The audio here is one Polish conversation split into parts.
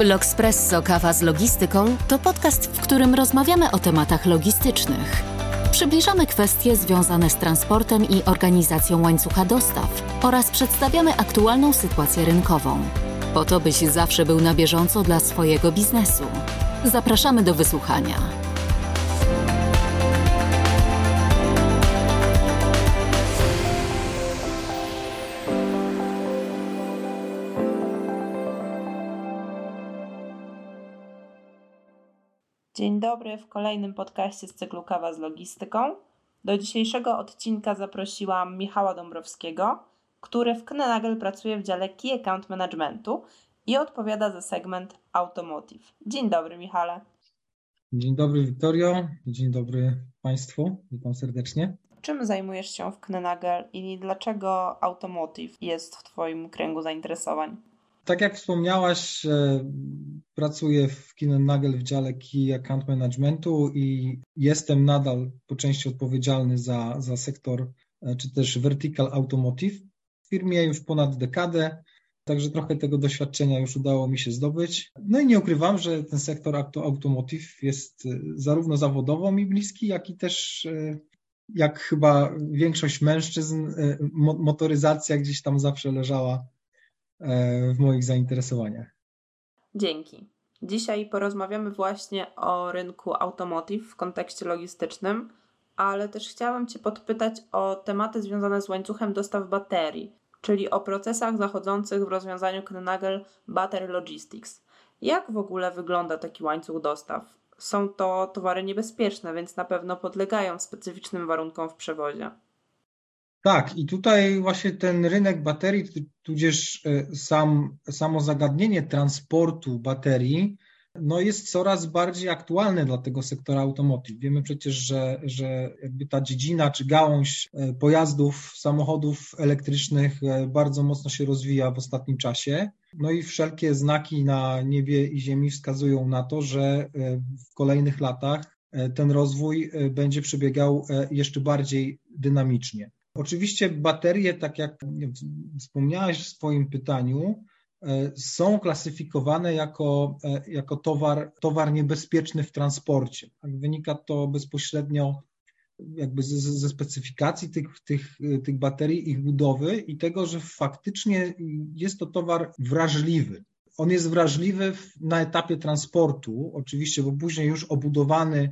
L'Oxpresso Kawa z Logistyką to podcast, w którym rozmawiamy o tematach logistycznych. Przybliżamy kwestie związane z transportem i organizacją łańcucha dostaw oraz przedstawiamy aktualną sytuację rynkową. Po to, byś zawsze był na bieżąco dla swojego biznesu. Zapraszamy do wysłuchania. Dzień dobry w kolejnym podcaście z cyklu Kawa z Logistyką. Do dzisiejszego odcinka zaprosiłam Michała Dąbrowskiego, który w Knenagel pracuje w dziale Key Account Managementu i odpowiada za segment Automotive. Dzień dobry, Michale. Dzień dobry, Wiktorio. Dzień dobry Państwu. Witam serdecznie. Czym zajmujesz się w Knenagel i dlaczego Automotive jest w Twoim kręgu zainteresowań? Tak jak wspomniałaś, pracuję w Nagel w dziale Key Account Managementu i jestem nadal po części odpowiedzialny za, za sektor e, czy też vertical automotive. W firmie już ponad dekadę, także trochę tego doświadczenia już udało mi się zdobyć. No i nie ukrywam, że ten sektor automotive jest e, zarówno zawodowo mi bliski, jak i też e, jak chyba większość mężczyzn, motoryzacja gdzieś tam zawsze leżała w moich zainteresowaniach. Dzięki. Dzisiaj porozmawiamy właśnie o rynku automotive w kontekście logistycznym, ale też chciałam Cię podpytać o tematy związane z łańcuchem dostaw baterii, czyli o procesach zachodzących w rozwiązaniu Knagel Battery Logistics. Jak w ogóle wygląda taki łańcuch dostaw? Są to towary niebezpieczne, więc na pewno podlegają specyficznym warunkom w przewozie. Tak, i tutaj właśnie ten rynek baterii, tudzież e, sam, samo zagadnienie transportu baterii, no jest coraz bardziej aktualne dla tego sektora automotive. Wiemy przecież, że, że jakby ta dziedzina czy gałąź e, pojazdów, samochodów elektrycznych e, bardzo mocno się rozwija w ostatnim czasie. No i wszelkie znaki na niebie i ziemi wskazują na to, że w kolejnych latach ten rozwój będzie przebiegał jeszcze bardziej dynamicznie. Oczywiście baterie, tak jak wspomniałeś w swoim pytaniu, e, są klasyfikowane jako, e, jako towar, towar niebezpieczny w transporcie. Tak wynika to bezpośrednio jakby ze, ze specyfikacji tych, tych, tych baterii, ich budowy i tego, że faktycznie jest to towar wrażliwy. On jest wrażliwy na etapie transportu, oczywiście, bo później już obudowany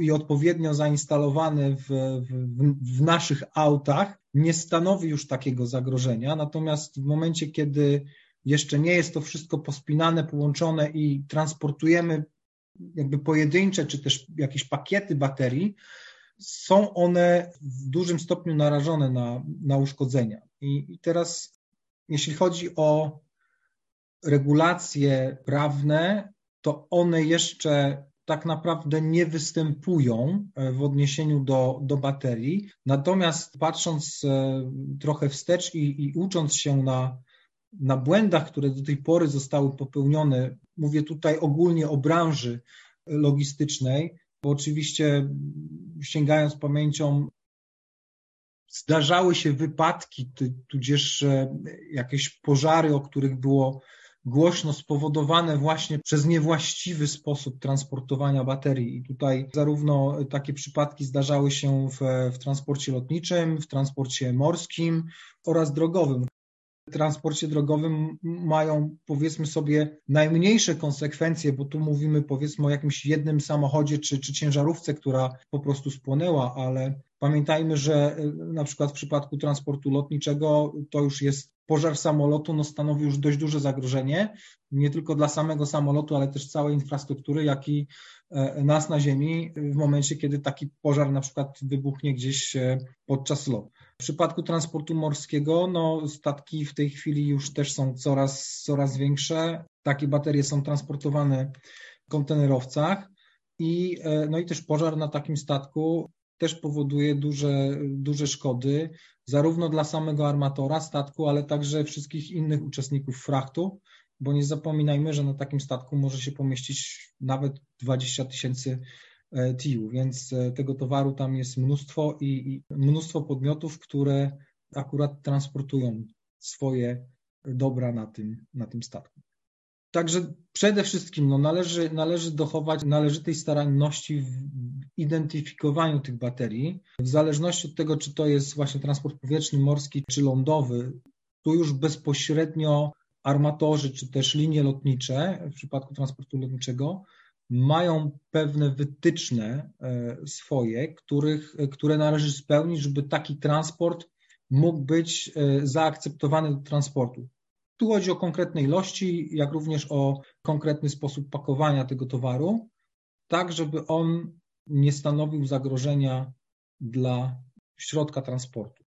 i odpowiednio zainstalowany w, w, w, naszych autach, nie stanowi już takiego zagrożenia. Natomiast w momencie, kiedy jeszcze nie jest to wszystko pospinane, połączone i transportujemy jakby pojedyncze czy też jakieś pakiety baterii, są one w dużym stopniu narażone na, na uszkodzenia. I, I teraz, jeśli chodzi o regulacje prawne, to one jeszcze tak naprawdę nie występują e, w odniesieniu do, do baterii. Natomiast patrząc e, trochę wstecz i, i ucząc się na, na błędach, które do tej pory zostały popełnione, mówię tutaj ogólnie o branży logistycznej, bo oczywiście sięgając pamięcią, zdarzały się wypadki, tudzież e, jakieś pożary, o których było głośno spowodowane właśnie przez niewłaściwy sposób transportowania baterii. I tutaj zarówno takie przypadki zdarzały się w, w transporcie lotniczym, w transporcie morskim oraz drogowym transporcie drogowym mają powiedzmy sobie najmniejsze konsekwencje, bo tu mówimy powiedzmy o jakimś jednym samochodzie czy, czy ciężarówce, która po prostu spłonęła, ale pamiętajmy, że na przykład w przypadku transportu lotniczego to już jest pożar samolotu no, stanowi już dość duże zagrożenie, nie tylko dla samego samolotu, ale też całej infrastruktury, jak i e, nas na Ziemi w momencie, kiedy taki pożar na przykład wybuchnie gdzieś e, podczas lotu. W przypadku transportu morskiego, no, statki w tej chwili już też są coraz, coraz większe. Takie baterie są transportowane w kontenerowcach i, e, no i też pożar na takim statku też powoduje duże, duże szkody, zarówno dla samego armatora statku, ale także wszystkich innych uczestników frachtu, bo nie zapominajmy, że na takim statku może się pomieścić nawet 20 tysięcy e, TIU, więc e, tego towaru tam jest mnóstwo i, i mnóstwo podmiotów, które akurat transportują swoje dobra na tym, na tym statku. Także przede wszystkim no, należy, należy dochować należytej staranności w identyfikowaniu tych baterii. W zależności od tego, czy to jest właśnie transport powietrzny, morski czy lądowy, tu już bezpośrednio armatorzy czy też linie lotnicze w przypadku transportu lotniczego mają pewne wytyczne e, swoje, których, które należy spełnić, żeby taki transport mógł być e, zaakceptowany do transportu. Tu chodzi o konkretne ilości, jak również o konkretny sposób pakowania tego towaru, tak żeby on nie stanowił zagrożenia dla środka transportu.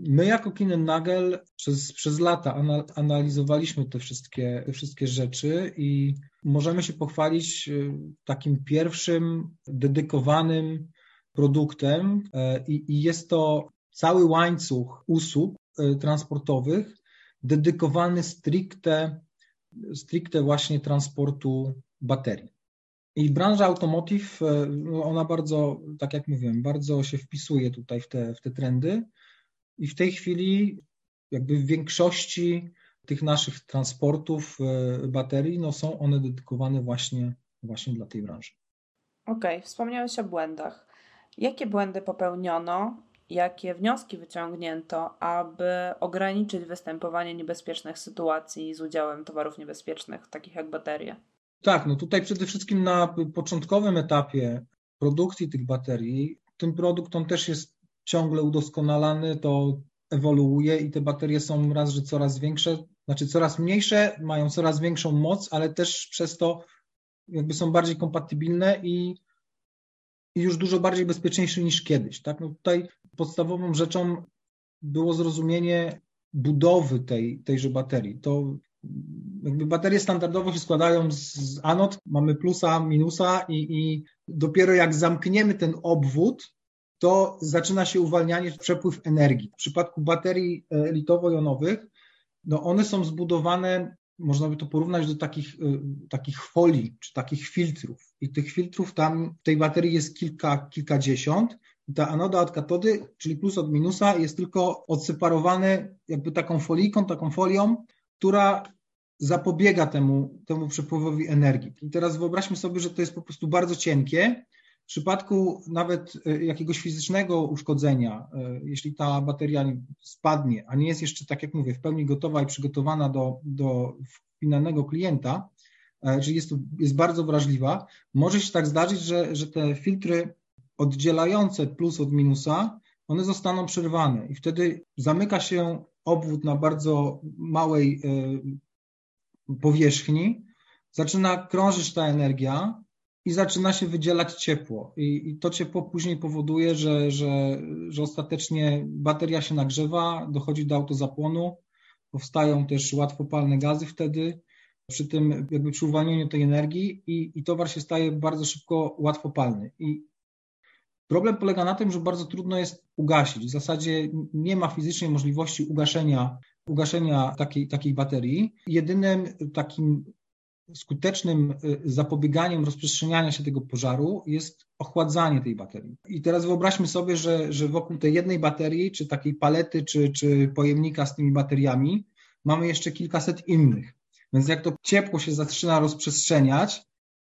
My jako Kinen Nagel przez, przez lata analizowaliśmy te wszystkie, te wszystkie rzeczy i możemy się pochwalić e, takim pierwszym dedykowanym produktem e, i, i jest to cały łańcuch usług e, transportowych dedykowany stricte, stricte właśnie transportu baterii. I branża automotive, ona bardzo, tak jak mówiłem, bardzo się wpisuje tutaj w te, w te trendy i w tej chwili jakby w większości tych naszych transportów e, baterii no są one dedykowane właśnie, właśnie dla tej branży. Okej, okay, wspomniałeś o błędach. Jakie błędy popełniono, jakie wnioski wyciągnięto, aby ograniczyć występowanie niebezpiecznych sytuacji z udziałem towarów niebezpiecznych, takich jak baterie? Tak, no tutaj przede wszystkim na początkowym etapie produkcji tych baterii, ten produkt on też jest ciągle udoskonalany, to ewoluuje i te baterie są raz, że coraz większe, znaczy coraz mniejsze, mają coraz większą moc, ale też przez to jakby są bardziej kompatybilne i, i już dużo bardziej bezpieczniejsze niż kiedyś. Tak? No tutaj podstawową rzeczą było zrozumienie budowy tej, tejże baterii. To jakby baterie standardowo się składają z, anod, mamy plusa, minusa i, i dopiero jak zamkniemy ten obwód, to zaczyna się uwalnianie, przepływ energii. W przypadku baterii litowo-jonowych, no one są zbudowane, można by to porównać do takich, e, takich folii, czy takich filtrów. I tych filtrów tam w tej baterii jest kilka, kilkadziesiąt. Ta anoda od katody, czyli plus od minusa, jest tylko odseparowane jakby taką folijką, taką folią, która zapobiega temu, temu przepływowi energii. I teraz wyobraźmy sobie, że to jest po prostu bardzo cienkie w przypadku nawet e, jakiegoś fizycznego uszkodzenia, e, jeśli ta bateria spadnie, a nie jest jeszcze, tak jak mówię, w pełni gotowa i przygotowana do, do finalnego klienta, e, czyli jest, jest bardzo wrażliwa, może się tak zdarzyć, że, że te filtry oddzielające plus od minusa, one zostaną przerwane i wtedy zamyka się obwód na bardzo małej powierzchni, zaczyna krążyć ta energia, i zaczyna się wydzielać ciepło. I, i to ciepło później powoduje, że, że, że ostatecznie bateria się nagrzewa, dochodzi do autozapłonu, powstają też łatwopalne gazy wtedy, przy tym jakby przy uwalnieniu tej energii i, i towar się staje bardzo szybko łatwopalny. I problem polega na tym, że bardzo trudno jest ugasić. W zasadzie nie ma fizycznej możliwości ugaszenia, ugaszenia takiej, takiej baterii. Jedynym takim skutecznym y, zapobieganiem rozprzestrzeniania się tego pożaru jest ochładzanie tej baterii. I teraz wyobraźmy sobie, że, że wokół tej jednej baterii, czy takiej palety, czy, czy pojemnika z tymi bateriami, mamy jeszcze kilkaset innych. Więc jak to ciepło się zaczyna rozprzestrzeniać,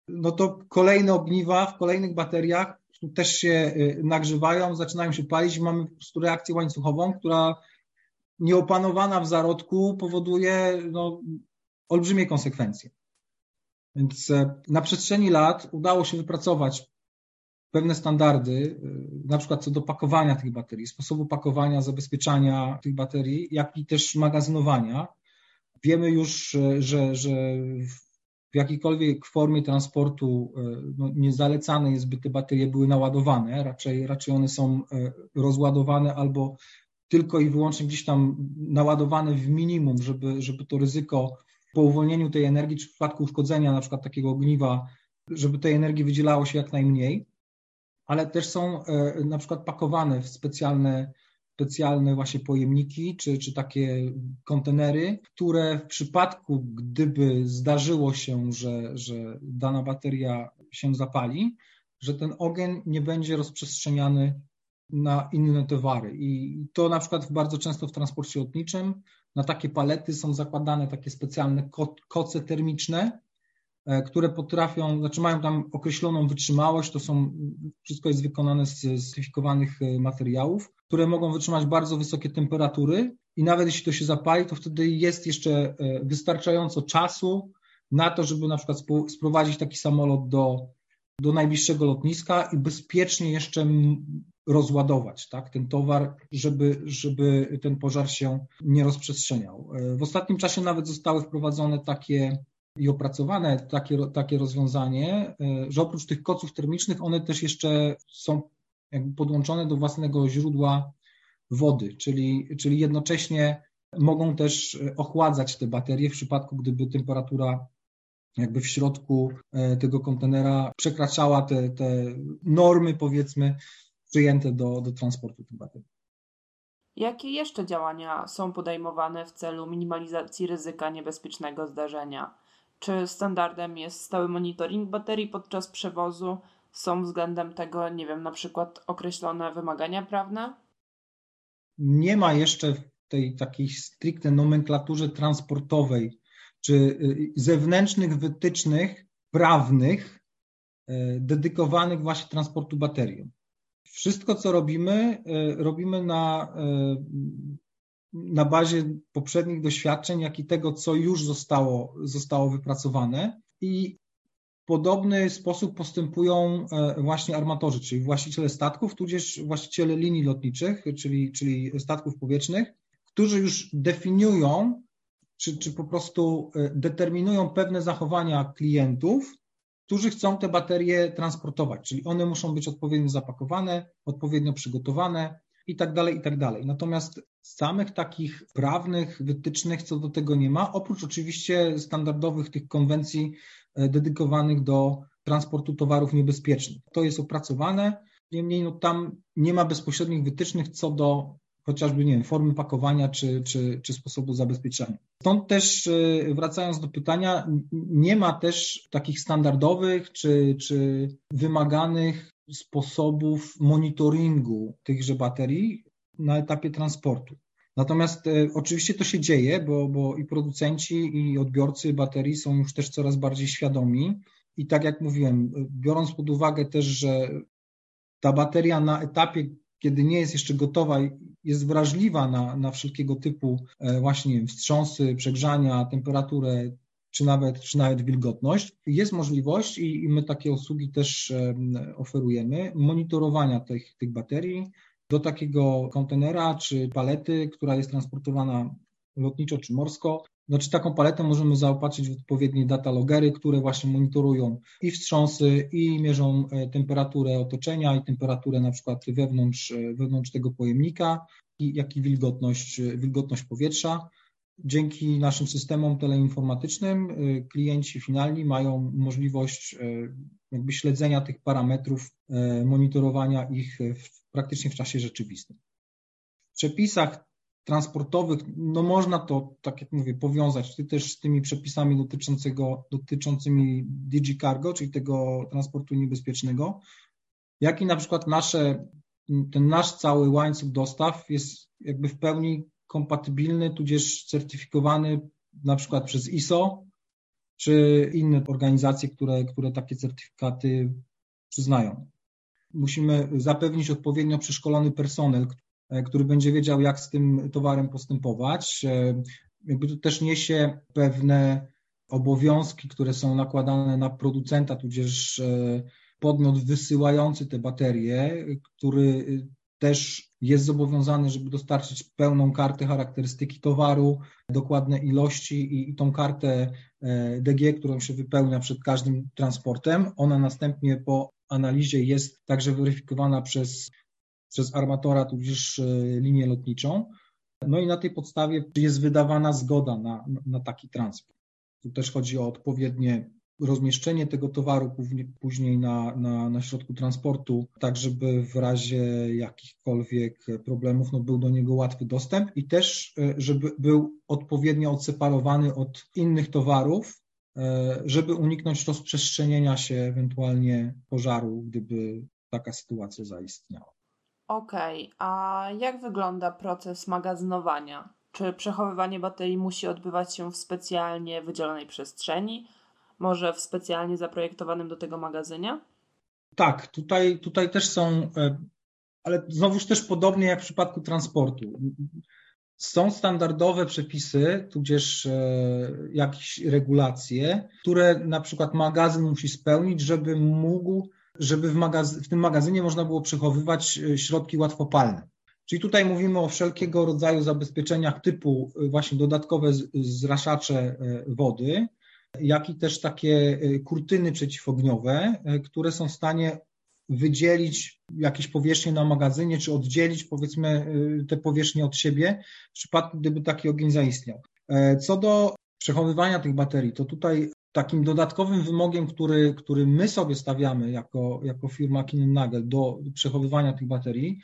no to kolejne ogniwa w kolejnych bateriach też się y, nagrzewają, zaczynają się palić i mamy po prostu reakcję łańcuchową, która nieopanowana w zarodku powoduje no, olbrzymie konsekwencje. Więc e, na przestrzeni lat udało się wypracować pewne standardy, e, na przykład co do pakowania tych baterii, sposobu pakowania, zabezpieczania tych baterii, jak i też magazynowania. Wiemy już, e, że, że w jakiejkolwiek formie transportu no, nie zalecane jest, by te baterie były naładowane, raczej, raczej one są rozładowane albo tylko i wyłącznie gdzieś tam naładowane w minimum, żeby, żeby to ryzyko po uwolnieniu tej energii, czy w przypadku uszkodzenia na przykład takiego ogniwa, żeby tej energii wydzielało się jak najmniej, ale też są e, na przykład pakowane w specjalne, specjalne właśnie pojemniki, czy, czy takie kontenery, które w przypadku, gdyby zdarzyło się, że, że dana bateria się zapali, że ten ogień nie będzie rozprzestrzeniany na inne towary. I to na przykład bardzo często w transporcie lotniczym na takie palety są zakładane takie specjalne koce termiczne, e, które potrafią, znaczy mają tam określoną wytrzymałość, to są, wszystko jest wykonane z certyfikowanych e, materiałów, które mogą wytrzymać bardzo wysokie temperatury i nawet jeśli to się zapali, to wtedy jest jeszcze e, wystarczająco czasu na to, żeby na przykład sprowadzić taki samolot do, do najbliższego lotniska i bezpiecznie jeszcze rozładować tak, ten towar, żeby, żeby ten pożar się nie rozprzestrzeniał. E, w ostatnim czasie nawet zostały wprowadzone takie i opracowane takie, takie rozwiązanie, e, że oprócz tych koców termicznych one też jeszcze są jakby podłączone do własnego źródła wody, czyli, czyli jednocześnie mogą też ochładzać te baterie w przypadku, gdyby temperatura jakby w środku e, tego kontenera przekraczała te, te normy, powiedzmy, przyjęte do, do transportu tych baterii. Jakie jeszcze działania są podejmowane w celu minimalizacji ryzyka niebezpiecznego zdarzenia? Czy standardem jest stały monitoring baterii podczas przewozu? Są względem tego, nie wiem, na przykład określone wymagania prawne? Nie ma jeszcze w tej takiej stricte nomenklaturze transportowej czy y, zewnętrznych wytycznych prawnych y, dedykowanych właśnie transportu baterią. Wszystko, co robimy, y, robimy na, na bazie poprzednich doświadczeń, jak i tego, co już zostało, zostało wypracowane. I podobny sposób postępują właśnie armatorzy, czyli właściciele statków, tudzież właściciele linii lotniczych, czyli, czyli statków powietrznych, którzy już definiują czy, czy po prostu e, determinują pewne zachowania klientów, którzy chcą te baterie transportować, czyli one muszą być odpowiednio zapakowane, odpowiednio przygotowane i tak dalej, i tak dalej. Natomiast samych takich prawnych wytycznych co do tego nie ma, oprócz oczywiście standardowych tych konwencji e, dedykowanych do transportu towarów niebezpiecznych. To jest opracowane, niemniej no, tam nie ma bezpośrednich wytycznych co do chociażby, nie wiem, formy pakowania czy, czy, czy sposobu zabezpieczenia. Stąd też, y, wracając do pytania, nie ma też takich standardowych czy, czy wymaganych sposobów monitoringu tychże baterii na etapie transportu. Natomiast y, oczywiście to się dzieje, bo, bo i producenci, i odbiorcy baterii są już też coraz bardziej świadomi. I tak jak mówiłem, biorąc pod uwagę też, że ta bateria na etapie, kiedy nie jest jeszcze gotowa jest wrażliwa na, na wszelkiego typu e, właśnie wstrząsy, przegrzania, temperaturę, czy nawet, czy nawet wilgotność. Jest możliwość i, i my takie usługi też oferujemy, monitorowania tych, tych baterii do takiego kontenera czy palety, która jest transportowana lotniczo czy morsko, znaczy taką paletę możemy zaopatrzyć w odpowiednie data logery, które właśnie monitorują i wstrząsy, i mierzą e, temperaturę otoczenia, i temperaturę na przykład wewnątrz, e, wewnątrz tego pojemnika, i, jak i wilgotność, e, wilgotność powietrza. Dzięki naszym systemom teleinformatycznym klienci finalni mają możliwość jakby śledzenia tych parametrów, monitorowania ich w, praktycznie w czasie rzeczywistym. W przepisach transportowych, no można to, tak jak mówię, powiązać ty też z tymi przepisami dotyczącego, dotyczącymi DigiCargo, czyli tego transportu niebezpiecznego, jak i na przykład nasze, ten nasz cały łańcuch dostaw jest jakby w pełni kompatybilny, tudzież certyfikowany na przykład przez ISO, czy inne organizacje, które, które takie certyfikaty przyznają. Musimy zapewnić odpowiednio przeszkolony personel, E, który będzie wiedział, jak z tym towarem postępować. E, jakby to też niesie pewne obowiązki, które są nakładane na producenta, tudzież e, podmiot wysyłający te baterie, który też jest zobowiązany, żeby dostarczyć pełną kartę charakterystyki towaru, dokładne ilości i, i tą kartę DG, którą się wypełnia przed każdym transportem. Ona następnie po analizie jest także weryfikowana przez przez armatora, tudzież e, linię lotniczą. No i na tej podstawie jest wydawana zgoda na, na taki transport. Tu też chodzi o odpowiednie rozmieszczenie tego towaru później na, na, na środku transportu, tak żeby w razie jakichkolwiek problemów no, był do niego łatwy dostęp i też, e, żeby był odpowiednio odseparowany od innych towarów, e, żeby uniknąć rozprzestrzenienia się ewentualnie pożaru, gdyby taka sytuacja zaistniała. Okej, a jak wygląda proces magazynowania? Czy przechowywanie baterii musi odbywać się w specjalnie wydzielonej przestrzeni? Może w specjalnie zaprojektowanym do tego magazynie? Tak, tutaj, tutaj też są, e, ale znowuż też podobnie jak w przypadku transportu. Są standardowe przepisy, tudzież e, jakieś regulacje, które na przykład magazyn musi spełnić, żeby mógł, żeby w, magaz- w tym magazynie można było przechowywać e, środki łatwopalne. Czyli tutaj mówimy o wszelkiego rodzaju zabezpieczeniach typu właśnie dodatkowe zraszacze wody, jak i też takie kurtyny przeciwogniowe, które są w stanie wydzielić jakieś powierzchnie na magazynie, czy oddzielić powiedzmy y, te powierzchnie od siebie w przypadku, gdyby taki ogień zaistniał. E, co do przechowywania tych baterii, to tutaj takim dodatkowym wymogiem, który, który my sobie stawiamy jako, jako firma Nagel do przechowywania tych baterii,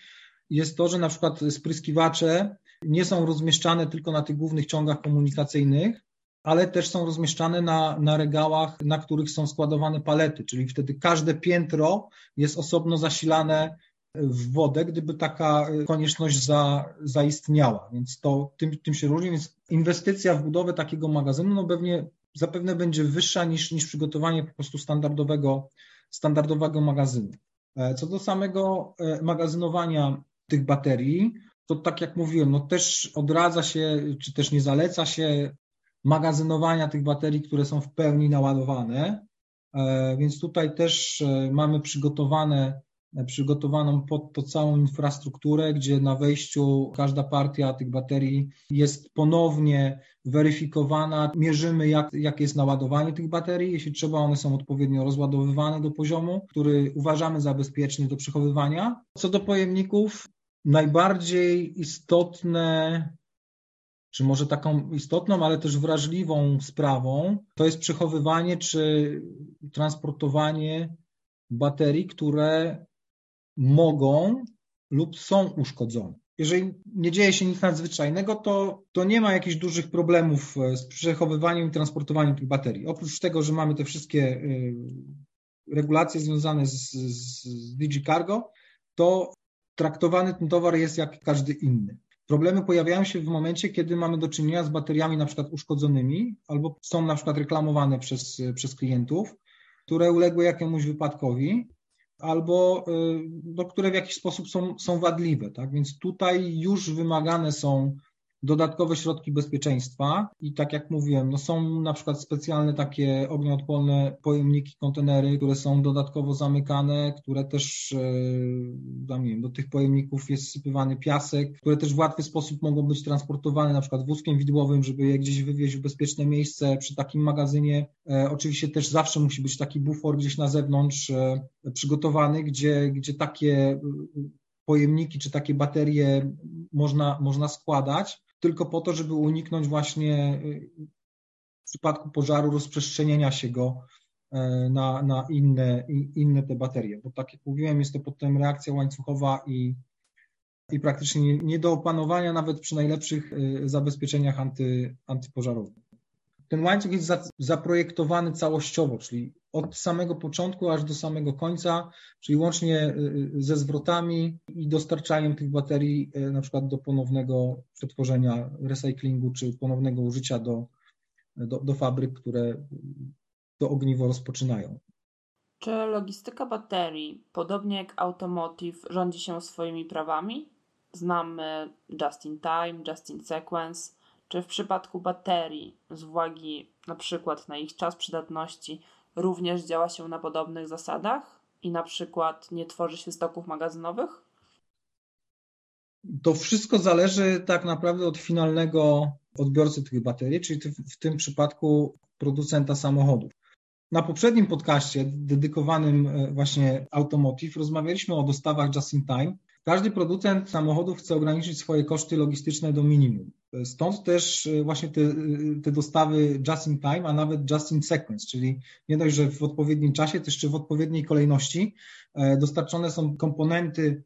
jest to, że na przykład spryskiwacze nie są rozmieszczane tylko na tych głównych ciągach komunikacyjnych, ale też są rozmieszczane na, na regałach, na których są składowane palety, czyli wtedy każde piętro jest osobno zasilane w wodę, gdyby taka konieczność za, zaistniała. Więc to tym, tym się różni. Więc inwestycja w budowę takiego magazynu no pewnie, zapewne będzie wyższa niż, niż przygotowanie po prostu standardowego, standardowego magazynu. E, co do samego e, magazynowania tych baterii, to tak jak mówiłem, no też odradza się, czy też nie zaleca się magazynowania tych baterii, które są w pełni naładowane. E, więc tutaj też e, mamy przygotowane, e, przygotowaną pod to całą infrastrukturę, gdzie na wejściu każda partia tych baterii jest ponownie weryfikowana. Mierzymy, jak, jak jest naładowanie tych baterii. Jeśli trzeba, one są odpowiednio rozładowywane do poziomu, który uważamy za bezpieczny do przechowywania. Co do pojemników, najbardziej istotne czy może taką istotną, ale też wrażliwą sprawą, to jest przechowywanie czy transportowanie baterii, które mogą lub są uszkodzone. Jeżeli nie dzieje się nic nadzwyczajnego, to, to nie ma jakichś dużych problemów e, z przechowywaniem i transportowaniem tych baterii. Oprócz tego, że mamy te wszystkie e, regulacje związane z, z DigiCargo, to traktowany ten towar jest jak każdy inny. Problemy pojawiają się w momencie, kiedy mamy do czynienia z bateriami na przykład uszkodzonymi albo są na przykład reklamowane przez, przez klientów, które uległy jakiemuś wypadkowi albo y, do które w jakiś sposób są, są wadliwe. Tak? Więc tutaj już wymagane są dodatkowe środki bezpieczeństwa i tak jak mówiłem, no są na przykład specjalne takie ognioodporne pojemniki, kontenery, które są dodatkowo zamykane, które też, e, nie wiem, do tych pojemników jest sypywany piasek, które też w łatwy sposób mogą być transportowane na przykład wózkiem widłowym, żeby je gdzieś wywieźć w bezpieczne miejsce przy takim magazynie. E, oczywiście też zawsze musi być taki bufor gdzieś na zewnątrz e, przygotowany, gdzie, gdzie takie pojemniki czy takie baterie można, można składać tylko po to, żeby uniknąć właśnie y, w przypadku pożaru rozprzestrzenienia się go e, na, na inne, inne te baterie. Bo tak jak mówiłem, jest to potem reakcja łańcuchowa i, i praktycznie nie, do opanowania nawet przy najlepszych y, zabezpieczeniach anty, antypożarowych. Ten łańcuch jest zaprojektowany całościowo, czyli od samego początku aż do samego końca, czyli łącznie y, y, ze zwrotami i dostarczaniem tych baterii y, na przykład do ponownego przetworzenia, recyklingu czy ponownego użycia do, do, do fabryk, które to ogniwo rozpoczynają. Czy logistyka baterii, podobnie jak automotive, rządzi się swoimi prawami? Znamy just in time, just in sequence. Czy w przypadku baterii, z uwagi na przykład na ich czas przydatności, również działa się na podobnych zasadach i na przykład nie tworzy się stoków magazynowych? To wszystko zależy tak naprawdę od finalnego odbiorcy tych baterii, czyli w tym przypadku producenta samochodów. Na poprzednim podcaście dedykowanym e, właśnie Automotive rozmawialiśmy o dostawach just in time. Każdy producent samochodów chce ograniczyć swoje koszty logistyczne do minimum. Stąd też e, właśnie te, e, te, dostawy just in time, a nawet just in sequence, czyli nie dość, że w odpowiednim czasie, to jeszcze w odpowiedniej kolejności e, dostarczone są komponenty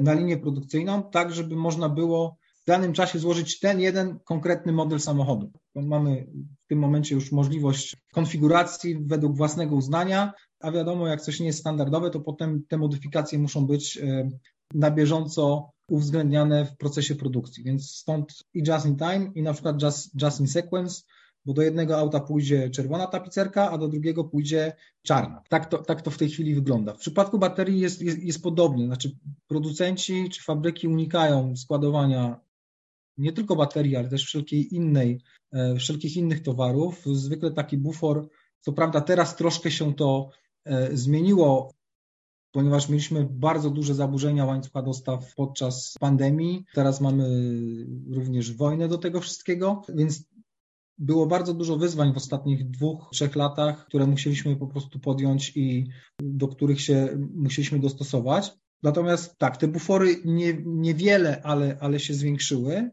na linię produkcyjną, tak żeby można było w danym czasie złożyć ten jeden konkretny model samochodu. Mamy w tym momencie już możliwość konfiguracji według własnego uznania, a wiadomo, jak coś nie jest standardowe, to potem te modyfikacje muszą być na bieżąco uwzględniane w procesie produkcji. Więc stąd i just in time, i na przykład just, just in sequence, bo do jednego auta pójdzie czerwona tapicerka, a do drugiego pójdzie czarna. Tak to, tak to w tej chwili wygląda. W przypadku baterii jest, jest, jest podobnie, znaczy producenci czy fabryki unikają składowania nie tylko baterii, ale też wszelkiej innej, e, wszelkich innych towarów. Zwykle taki bufor, co prawda teraz troszkę się to e, zmieniło, ponieważ mieliśmy bardzo duże zaburzenia łańcucha dostaw podczas pandemii. Teraz mamy również wojnę do tego wszystkiego, więc było bardzo dużo wyzwań w ostatnich dwóch, trzech latach, które musieliśmy po prostu podjąć i do których się musieliśmy dostosować. Natomiast tak, te bufory nie, niewiele, ale, ale się zwiększyły.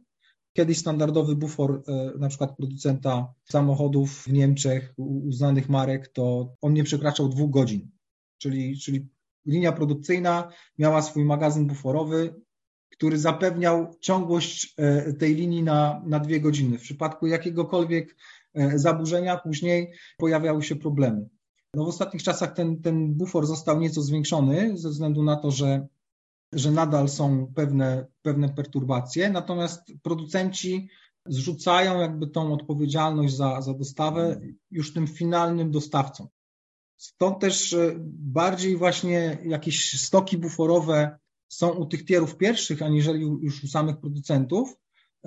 Kiedyś standardowy bufor e, na przykład producenta samochodów w Niemczech, uznanych marek, to on nie przekraczał dwóch godzin. Czyli, czyli linia produkcyjna miała swój magazyn buforowy, który zapewniał ciągłość e, tej linii na, na dwie godziny. W przypadku jakiegokolwiek e, zaburzenia później pojawiały się problemy. No w ostatnich czasach ten, ten bufor został nieco zwiększony ze względu na to, że, że nadal są pewne, pewne perturbacje, natomiast producenci zrzucają jakby tą odpowiedzialność za, za dostawę już tym finalnym dostawcom. Stąd też e, bardziej właśnie jakieś stoki buforowe są u tych tierów pierwszych, aniżeli już u samych producentów,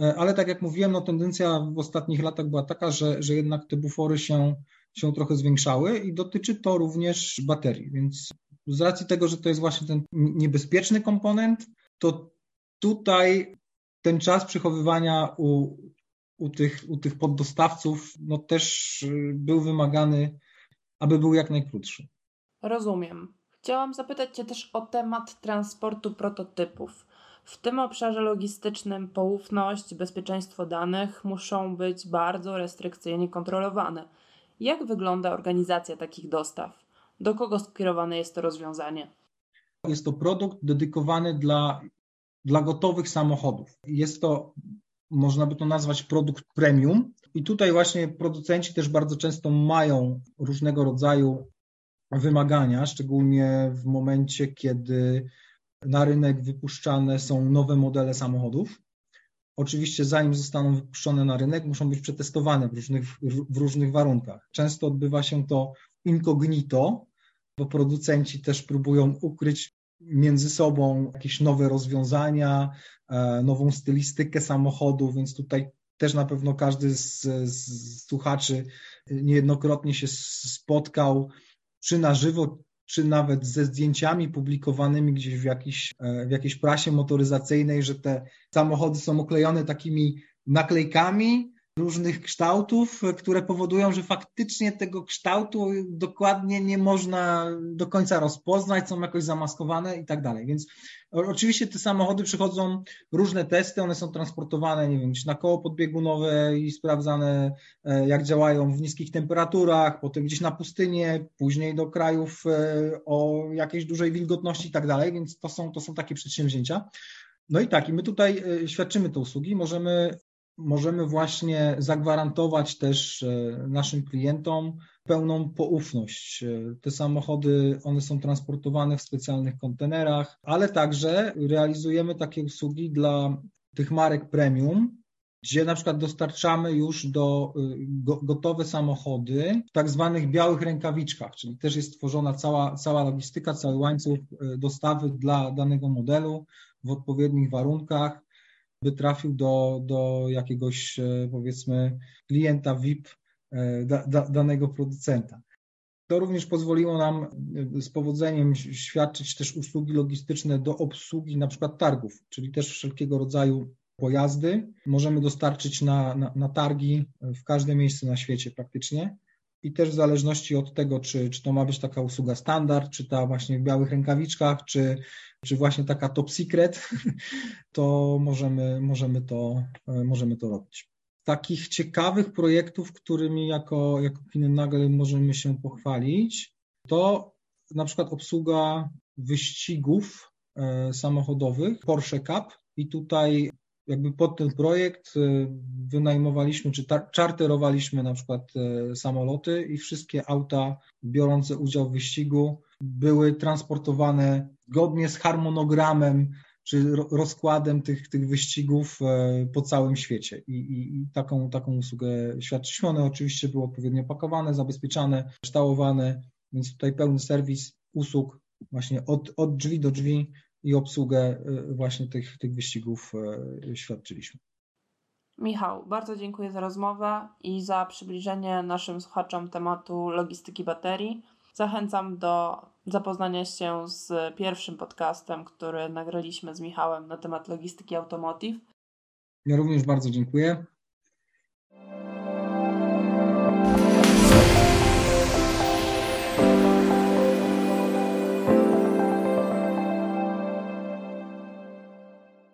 e, ale tak jak mówiłem, no tendencja w ostatnich latach była taka, że, że jednak te bufory się, się trochę zwiększały i dotyczy to również baterii, więc z racji tego, że to jest właśnie ten niebezpieczny komponent, to tutaj ten czas przechowywania u, u, tych, u tych poddostawców no też y, był wymagany, aby był jak najkrótszy. Rozumiem. Chciałam zapytać Cię też o temat transportu prototypów. W tym obszarze logistycznym poufność, bezpieczeństwo danych muszą być bardzo restrykcyjnie kontrolowane. Jak wygląda organizacja takich dostaw? Do kogo skierowane jest to rozwiązanie? Jest to produkt dedykowany dla, dla gotowych samochodów. Jest to, można by to nazwać, produkt premium. I tutaj właśnie producenci też bardzo często mają różnego rodzaju wymagania, szczególnie w momencie, kiedy na rynek wypuszczane są nowe modele samochodów. Oczywiście, zanim zostaną wypuszczone na rynek, muszą być przetestowane w różnych, w różnych warunkach. Często odbywa się to incognito, bo producenci też próbują ukryć między sobą jakieś nowe rozwiązania, e, nową stylistykę samochodu, więc tutaj też na pewno każdy z, z słuchaczy niejednokrotnie się spotkał czy na żywo, czy nawet ze zdjęciami publikowanymi gdzieś w, jakiś, e, w jakiejś prasie motoryzacyjnej, że te samochody są oklejone takimi naklejkami, różnych kształtów, które powodują, że faktycznie tego kształtu dokładnie nie można do końca rozpoznać, są jakoś zamaskowane i tak dalej. Więc oczywiście te samochody przychodzą różne testy, one są transportowane, nie wiem, na koło podbiegunowe i sprawdzane, e, jak działają w niskich temperaturach, potem gdzieś na pustynię, później do krajów e, o jakiejś dużej wilgotności i tak dalej, więc to są, to są takie przedsięwzięcia. No i tak, i my tutaj e, świadczymy te usługi, możemy możemy właśnie zagwarantować też e, naszym klientom pełną poufność. E, te samochody, one są transportowane w specjalnych kontenerach, ale także realizujemy takie usługi dla tych marek premium, gdzie na przykład dostarczamy już do e, gotowe samochody w tak zwanych białych rękawiczkach, czyli też jest tworzona cała, cała logistyka, cały łańcuch dostawy dla danego modelu w odpowiednich warunkach by trafił do, do jakiegoś e, powiedzmy klienta VIP e, da, da, danego producenta. To również pozwoliło nam e, z powodzeniem świadczyć też usługi logistyczne do obsługi na przykład targów, czyli też wszelkiego rodzaju pojazdy. Możemy dostarczyć na, na, na targi w każde miejsce na świecie praktycznie i też w zależności od tego, czy, czy to ma być taka usługa standard, czy ta właśnie w białych rękawiczkach, czy, czy właśnie taka top secret, to możemy, możemy, to, możemy to robić. Takich ciekawych projektów, którymi jako, jako Kinenagel możemy się pochwalić, to na przykład obsługa wyścigów e, samochodowych Porsche Cup i tutaj jakby pod ten projekt e, wynajmowaliśmy czy czarterowaliśmy na przykład e, samoloty i wszystkie auta biorące udział w wyścigu były transportowane zgodnie z harmonogramem czy rozkładem tych, tych wyścigów po całym świecie. I, i, i taką, taką usługę świadczyliśmy. One oczywiście były odpowiednio pakowane, zabezpieczane, kształtowane, więc tutaj pełny serwis usług właśnie od, od drzwi do drzwi i obsługę właśnie tych, tych wyścigów świadczyliśmy. Michał, bardzo dziękuję za rozmowę i za przybliżenie naszym słuchaczom tematu logistyki baterii. Zachęcam do zapoznania się z pierwszym podcastem, który nagraliśmy z Michałem na temat logistyki automotive. Ja również bardzo dziękuję.